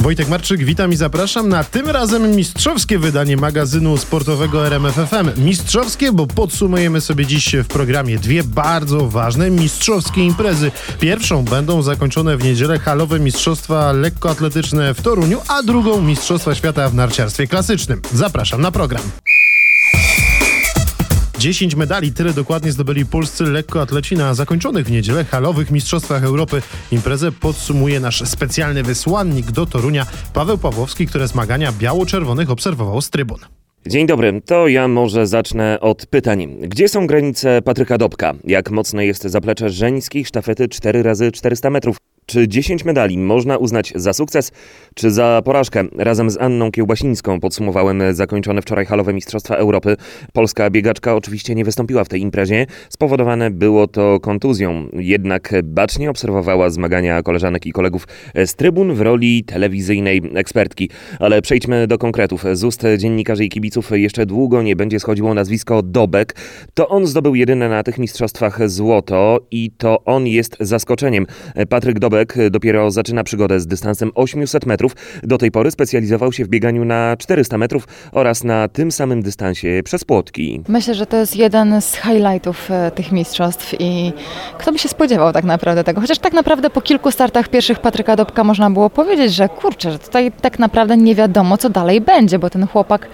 Wojtek Marczyk, witam i zapraszam na tym razem mistrzowskie wydanie magazynu sportowego RMFFM. Mistrzowskie, bo podsumujemy sobie dziś w programie dwie bardzo ważne mistrzowskie imprezy. Pierwszą będą zakończone w niedzielę halowe mistrzostwa lekkoatletyczne w Toruniu, a drugą mistrzostwa świata w narciarstwie klasycznym. Zapraszam na program. 10 medali, tyle dokładnie zdobyli polscy lekkoatleci na zakończonych w niedzielę halowych Mistrzostwach Europy. Imprezę podsumuje nasz specjalny wysłannik do Torunia, Paweł Pawłowski, które zmagania biało-czerwonych obserwował z trybun. Dzień dobry, to ja może zacznę od pytań. Gdzie są granice Patryka Dobka? Jak mocne jest zaplecze żeńskiej sztafety 4 razy 400 metrów? Czy 10 medali można uznać za sukces, czy za porażkę? Razem z Anną Kiełbasińską podsumowałem zakończone wczoraj halowe Mistrzostwa Europy. Polska biegaczka oczywiście nie wystąpiła w tej imprezie. Spowodowane było to kontuzją. Jednak bacznie obserwowała zmagania koleżanek i kolegów z trybun w roli telewizyjnej ekspertki. Ale przejdźmy do konkretów. Z ust dziennikarzy i kibiców jeszcze długo nie będzie schodziło nazwisko Dobek. To on zdobył jedyne na tych mistrzostwach złoto i to on jest zaskoczeniem. Patryk Dobek dopiero zaczyna przygodę z dystansem 800 metrów. Do tej pory specjalizował się w bieganiu na 400 metrów oraz na tym samym dystansie przez płotki. Myślę, że to jest jeden z highlightów e, tych mistrzostw i kto by się spodziewał tak naprawdę tego. Chociaż tak naprawdę po kilku startach pierwszych Patryka Dobka można było powiedzieć, że kurczę, że tutaj tak naprawdę nie wiadomo co dalej będzie, bo ten chłopak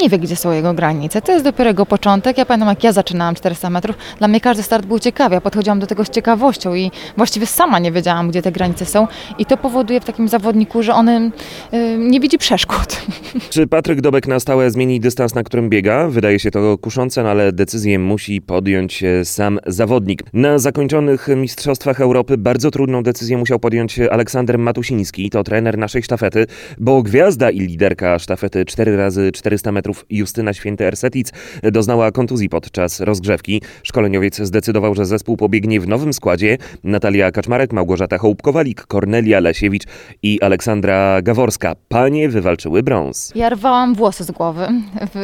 nie wie, gdzie są jego granice. To jest dopiero jego początek. Ja pamiętam, jak ja zaczynałam 400 metrów, dla mnie każdy start był ciekawy. Ja podchodziłam do tego z ciekawością i właściwie sama nie wiedziałam, gdzie te granice są. I to powoduje w takim zawodniku, że on nie widzi przeszkód. Czy Patryk Dobek na stałe zmieni dystans, na którym biega? Wydaje się to kuszące, no ale decyzję musi podjąć e, sam zawodnik. Na zakończonych Mistrzostwach Europy bardzo trudną decyzję musiał podjąć Aleksander Matusiński, to trener naszej sztafety, bo gwiazda i liderka sztafety 4 razy 400 metrów Justyna Święty-Ersetic doznała kontuzji podczas rozgrzewki. Szkoleniowiec zdecydował, że zespół pobiegnie w nowym składzie. Natalia Kaczmarek, Małgorzata Hołbkowalik, Kornelia Lesiewicz i Aleksandra Gaworska. Panie wywalczyły brąz. Ja rwałam włosy z głowy,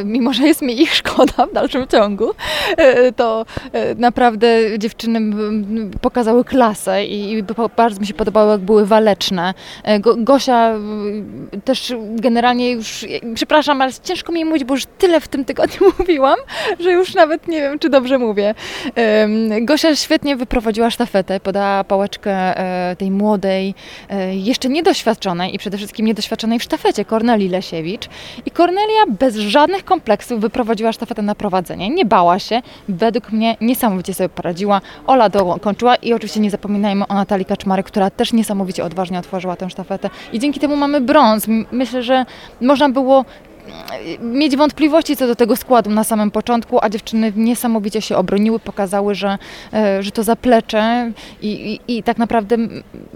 mimo że jest mi ich szkoda w dalszym ciągu. E, to e, naprawdę dziewczyny pokazały klasę i bardzo mi się podobało, jak były waleczne. E, Gosia też generalnie już, przepraszam, ale ciężko mi mówić, bo już tyle w tym tygodniu mówiłam, że już nawet nie wiem, czy dobrze mówię. Gosia świetnie wyprowadziła sztafetę, podała pałeczkę e, tej młodej, e, jeszcze niedoświadczonej i przede wszystkim niedoświadczonej w sztafecie, Korneli Lesiewicz. I Kornelia bez żadnych kompleksów wyprowadziła sztafetę na prowadzenie. Nie bała się. Według mnie niesamowicie sobie poradziła. Ola dokończyła i oczywiście nie zapominajmy o Natalii Kaczmarek, która też niesamowicie odważnie otworzyła tę sztafetę. I dzięki temu mamy brąz. Myślę, że można było mieć wątpliwości co do tego składu na samym początku, a dziewczyny niesamowicie się obroniły, pokazały, że, e, że to zaplecze i, i, i tak naprawdę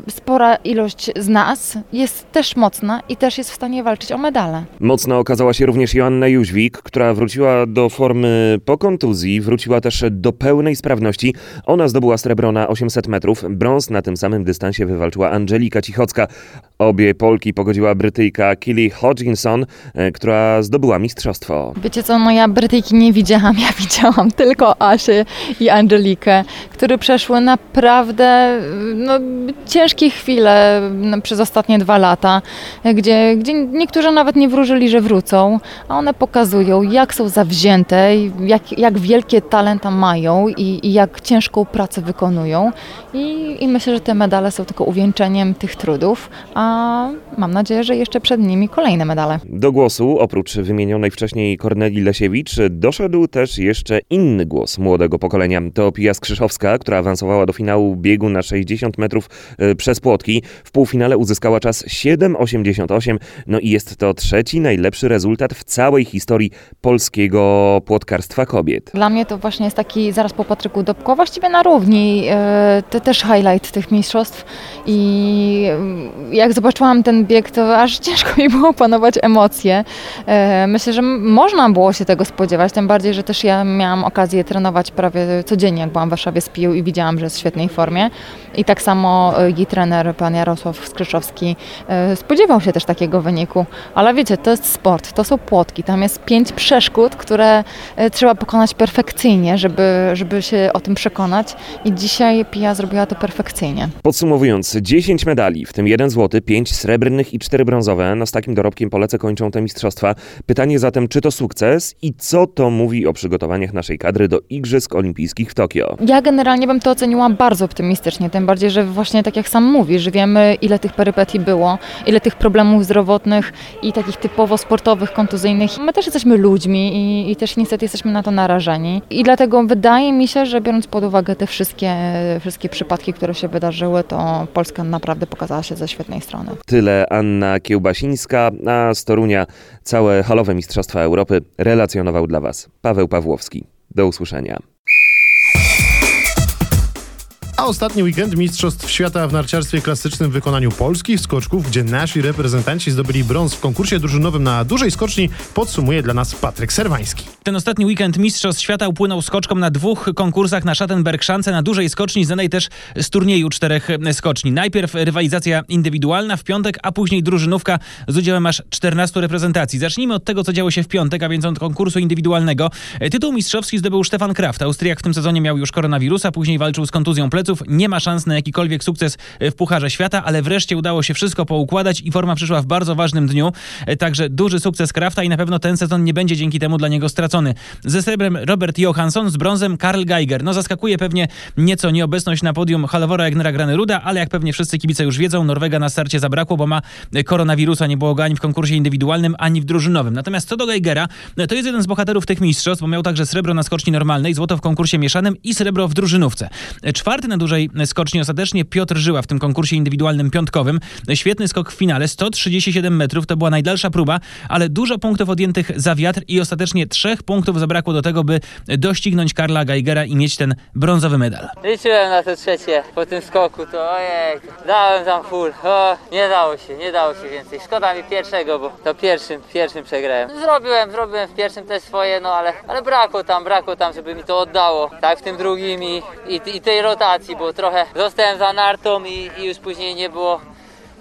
spora ilość z nas jest też mocna i też jest w stanie walczyć o medale. Mocna okazała się również Joanna Jóźwik, która wróciła do formy po kontuzji, wróciła też do pełnej sprawności. Ona zdobyła srebro na 800 metrów, brąz na tym samym dystansie wywalczyła Angelika Cichocka. Obie Polki pogodziła Brytyjka Killy Hodgkinson, e, zdobyła mistrzostwo. Wiecie co, no ja Brytyjki nie widziałam, ja widziałam tylko Asię i Angelikę, które przeszły naprawdę no, ciężkie chwile no, przez ostatnie dwa lata, gdzie, gdzie niektórzy nawet nie wróżyli, że wrócą, a one pokazują, jak są zawzięte, jak, jak wielkie talenta mają i, i jak ciężką pracę wykonują. I, I myślę, że te medale są tylko uwieńczeniem tych trudów, a mam nadzieję, że jeszcze przed nimi kolejne medale. Do głosu oprócz wymienionej wcześniej Korneli Lesiewicz, doszedł też jeszcze inny głos młodego pokolenia. To Pia Skrzyszowska, która awansowała do finału biegu na 60 metrów e, przez płotki. W półfinale uzyskała czas 7,88, no i jest to trzeci najlepszy rezultat w całej historii polskiego płotkarstwa kobiet. Dla mnie to właśnie jest taki zaraz po Patryku Dobko, właściwie na równi, e, to też highlight tych mistrzostw i jak zobaczyłam ten bieg, to aż ciężko mi było panować emocje. E, Myślę, że można było się tego spodziewać, tym bardziej, że też ja miałam okazję trenować prawie codziennie, jak byłam w Warszawie z Pił i widziałam, że jest w świetnej formie. I tak samo jej trener, pan Jarosław Skrzyczowski, e, spodziewał się też takiego wyniku. Ale wiecie, to jest sport, to są płotki, tam jest pięć przeszkód, które e, trzeba pokonać perfekcyjnie, żeby, żeby się o tym przekonać. I dzisiaj Pia zrobiła to perfekcyjnie. Podsumowując, 10 medali, w tym 1 złoty, 5 srebrnych i 4 brązowe. No z takim dorobkiem Polece kończą te mistrzostwa. Pytanie zatem, czy to sukces i co to mówi o przygotowaniach naszej kadry do Igrzysk Olimpijskich w Tokio? Ja generalnie bym to oceniła bardzo optymistycznie, tym bardziej, że właśnie tak jak sam mówisz, wiemy ile tych perypetii było, ile tych problemów zdrowotnych i takich typowo sportowych, kontuzyjnych. My też jesteśmy ludźmi i, i też niestety jesteśmy na to narażeni. I dlatego wydaje mi się, że biorąc pod uwagę te wszystkie, wszystkie przypadki, które się wydarzyły, to Polska naprawdę pokazała się ze świetnej strony. Tyle Anna Kiełbasińska, a z Torunia całe halowe Mistrzostwa Europy relacjonował dla Was Paweł Pawłowski. Do usłyszenia. A ostatni weekend Mistrzostw Świata w narciarstwie klasycznym w wykonaniu polskich skoczków, gdzie nasi reprezentanci zdobyli brąz w konkursie drużynowym na dużej skoczni, podsumuje dla nas Patryk Serwański. Ten ostatni weekend Mistrzostw Świata upłynął skoczkom na dwóch konkursach na Schattenberg-Szance, na dużej skoczni, znanej też z turnieju czterech skoczni. Najpierw rywalizacja indywidualna w piątek, a później drużynówka z udziałem aż 14 reprezentacji. Zacznijmy od tego, co działo się w piątek, a więc od konkursu indywidualnego. Tytuł mistrzowski zdobył Stefan Kraft. Austriak w tym sezonie miał już koronawirusa, później walczył z kontuzją pleców. Nie ma szans na jakikolwiek sukces w Pucharze Świata, ale wreszcie udało się wszystko poukładać i forma przyszła w bardzo ważnym dniu. Także duży sukces Krafta i na pewno ten sezon nie będzie dzięki temu dla niego stracony. Ze srebrem Robert Johansson, z brązem Karl Geiger. No zaskakuje pewnie nieco nieobecność na podium Halvora Egnera Graneruda, ale jak pewnie wszyscy kibice już wiedzą, Norwega na starcie zabrakło, bo ma koronawirusa. Nie było go ani w konkursie indywidualnym, ani w drużynowym. Natomiast co do Geigera, to jest jeden z bohaterów tych mistrzostw, bo miał także srebro na skoczni normalnej, złoto w konkursie mieszanym i srebro w drużynówce. Czwarty na dużej skoczni ostatecznie Piotr Żyła w tym konkursie indywidualnym piątkowym. Świetny skok w finale, 137 metrów, to była najdalsza próba, ale dużo punktów odjętych za wiatr i ostatecznie trzech punktów zabrakło do tego, by doścignąć Karla Geigera i mieć ten brązowy medal. Liczyłem na to trzecie po tym skoku, to ojej, dałem tam full. O, nie dało się, nie dało się więcej. Szkoda mi pierwszego, bo to pierwszym, pierwszym przegrałem. Zrobiłem, zrobiłem w pierwszym też swoje, no ale, ale brakło tam, brakło tam, żeby mi to oddało. Tak w tym drugim i, i, i tej rotacji, bo trochę zostałem za nartą i, i już później nie było,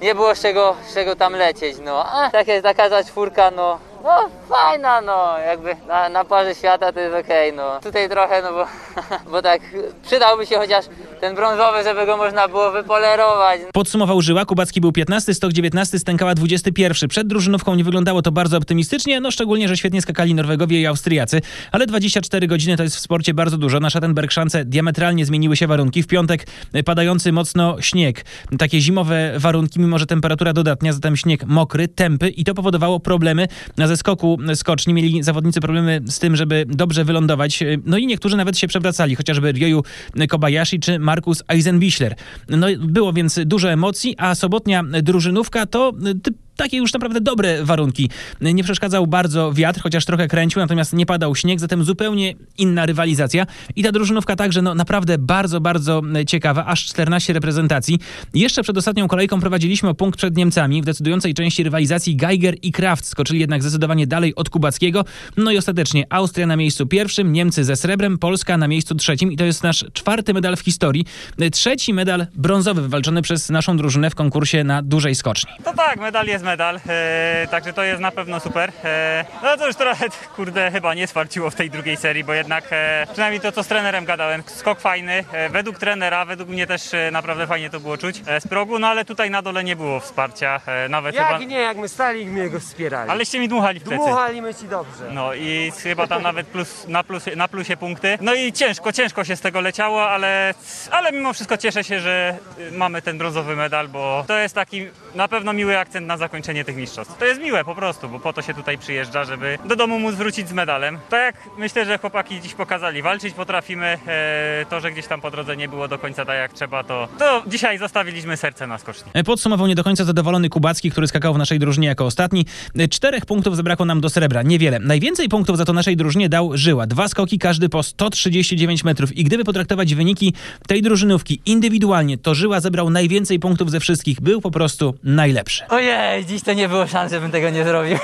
nie było z czego, z czego tam lecieć, no. A takie, taka za czwórka, no, no fajna, no, jakby na, na parze świata to jest okej, no. Tutaj trochę, no bo, bo tak przydałby się chociaż ten brązowy, żeby go można było wypolerować. Podsumował Żyła, Kubacki był 15, Stok 19, Stękała 21. Przed drużynówką nie wyglądało to bardzo optymistycznie, no szczególnie, że świetnie skakali Norwegowie i Austriacy, ale 24 godziny to jest w sporcie bardzo dużo. Na Schattenberg-Szance diametralnie zmieniły się warunki. W piątek padający mocno śnieg. Takie zimowe warunki, mimo że temperatura dodatnia, zatem śnieg mokry, tępy i to powodowało problemy na zeskoku skoczni. Mieli zawodnicy problemy z tym, żeby dobrze wylądować. No i niektórzy nawet się przewracali, chociażby Ryoyu Kobayashi czy Markus Eisenbichler. No było więc dużo emocji, a sobotnia drużynówka to typ takie już naprawdę dobre warunki. Nie przeszkadzał bardzo wiatr, chociaż trochę kręcił, natomiast nie padał śnieg, zatem zupełnie inna rywalizacja. I ta drużynówka także no, naprawdę bardzo, bardzo ciekawa, aż 14 reprezentacji. Jeszcze przed ostatnią kolejką prowadziliśmy o punkt przed Niemcami. W decydującej części rywalizacji Geiger i Kraft skoczyli jednak zdecydowanie dalej od Kubackiego. No i ostatecznie Austria na miejscu pierwszym, Niemcy ze srebrem, Polska na miejscu trzecim i to jest nasz czwarty medal w historii. Trzeci medal brązowy wywalczony przez naszą drużynę w konkursie na dużej skoczni. To tak, medal jest medal, e, także to jest na pewno super. E, no to już trochę, kurde, chyba nie swarciło w tej drugiej serii, bo jednak e, przynajmniej to, co z trenerem gadałem, skok fajny, e, według trenera, według mnie też e, naprawdę fajnie to było czuć e, z progu, no ale tutaj na dole nie było wsparcia, e, nawet Jak chyba... nie, jak my stali my go wspierali. Aleście mi dmuchali w plecy. Dmuchaliśmy ci dobrze. No i chyba tam nawet plus, na, plusie, na plusie punkty. No i ciężko, ciężko się z tego leciało, ale, ale mimo wszystko cieszę się, że y, mamy ten brązowy medal, bo to jest taki na pewno miły akcent na zakończenie tych mistrzostw. To jest miłe po prostu, bo po to się tutaj przyjeżdża, żeby do domu móc wrócić z medalem. Tak jak myślę, że chłopaki dziś pokazali, walczyć potrafimy. E, to, że gdzieś tam po drodze nie było do końca tak jak trzeba, to, to dzisiaj zostawiliśmy serce na skoczni. Podsumował nie do końca zadowolony Kubacki, który skakał w naszej drużynie jako ostatni. Czterech punktów zabrakło nam do srebra, niewiele. Najwięcej punktów za to naszej drużynie dał Żyła. Dwa skoki, każdy po 139 metrów. I gdyby potraktować wyniki tej drużynówki indywidualnie, to Żyła zebrał najwięcej punktów ze wszystkich. Był po prostu najlepszy. Ojej, dziś to nie było szans, żebym tego nie zrobił.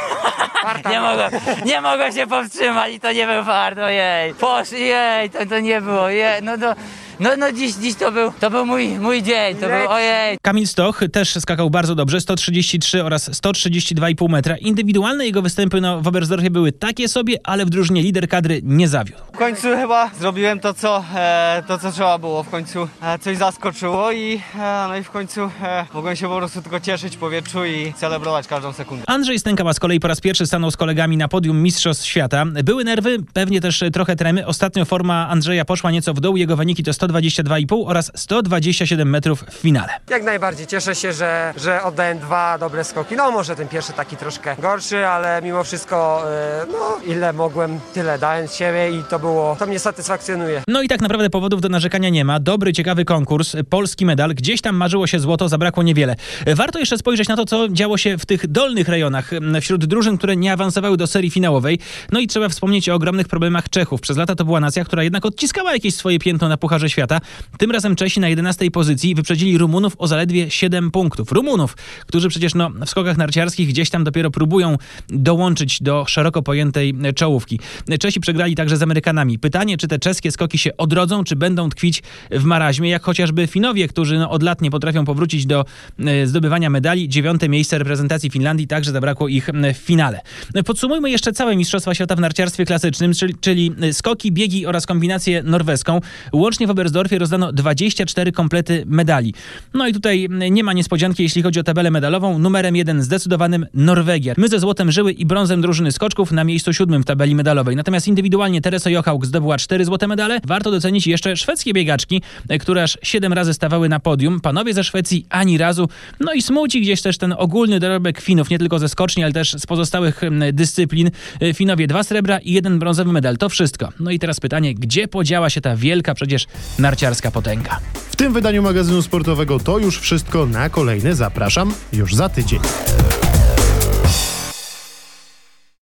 nie, mogłem, nie mogłem się powstrzymać i to nie był fart, ojej. Poszli, jej, to, to nie było, jej, no to, no, no dziś, dziś to był, to był mój, mój dzień, to był, ojej. Kamil Stoch też skakał bardzo dobrze, 133 oraz 132,5 metra. Indywidualne jego występy no, w Oberstdorfie były takie sobie, ale w drużynie lider kadry nie zawiódł. W końcu chyba zrobiłem to, co, e, to, co trzeba było. W końcu e, coś zaskoczyło i, e, no i w końcu e, mogłem się po prostu tylko cieszyć powietrzu i celebrować każdą sekundę. Andrzej Stękała z kolei po raz pierwszy stanął z kolegami na podium Mistrzostw Świata. Były nerwy, pewnie też trochę tremy. Ostatnio forma Andrzeja poszła nieco w dół, jego wyniki to 122,5 oraz 127 metrów w finale. Jak najbardziej cieszę się, że, że oddałem dwa dobre skoki. No może ten pierwszy taki troszkę gorszy, ale mimo wszystko e, no ile mogłem, tyle dałem z siebie i to było, to mnie satysfakcjonuje. No i tak naprawdę powodów do narzekania nie ma. Dobry, ciekawy konkurs, polski medal. Gdzieś tam marzyło się złoto, zabrakło niewiele. Warto jeszcze spojrzeć na to, co działo się w tych dolnych rejonach, wśród drużyn, które nie awansowały do serii finałowej. No i trzeba wspomnieć o ogromnych problemach Czechów. Przez lata to była nacja, która jednak odciskała jakieś swoje piętno na Pucharze Świata. Tym razem Czesi na 11 pozycji wyprzedzili Rumunów o zaledwie 7 punktów. Rumunów, którzy przecież no, w skokach narciarskich gdzieś tam dopiero próbują dołączyć do szeroko pojętej czołówki. Czesi przegrali także z Amerykanami. Pytanie, czy te czeskie skoki się odrodzą, czy będą tkwić w maraźmie, jak chociażby Finowie, którzy no, od lat nie potrafią powrócić do e, zdobywania medali. Dziewiąte miejsce reprezentacji Finlandii, także zabrakło ich w finale. Podsumujmy jeszcze całe Mistrzostwa Świata w narciarstwie klasycznym, czyli, czyli skoki, biegi oraz kombinację norweską. Łącznie w Oberstdorfie rozdano 24 komplety medali. No i tutaj nie ma niespodzianki, jeśli chodzi o tabelę medalową. Numerem jeden zdecydowanym Norwegia. My ze złotem żyły i brązem drużyny skoczków na miejscu siódmym w tabeli medalowej. Natomiast indywidualnie Teresa Jochałk zdobyła cztery złote medale. Warto docenić jeszcze szwedzkie biegaczki, e, które aż siedem razy stawały na podium. Panowie ze Szwecji ani razu. No i smuci gdzieś też ten ogólny dorobek Finów, nie tylko ze skoczni, ale też z pozostałych dyscyplin. E, Finowie dwa srebra i jeden brązowy medal. To wszystko. No i teraz pytanie, gdzie podziała się ta wielka przecież narciarska potęga? W tym wydaniu magazynu sportowego to już wszystko. Na kolejne zapraszam już za tydzień.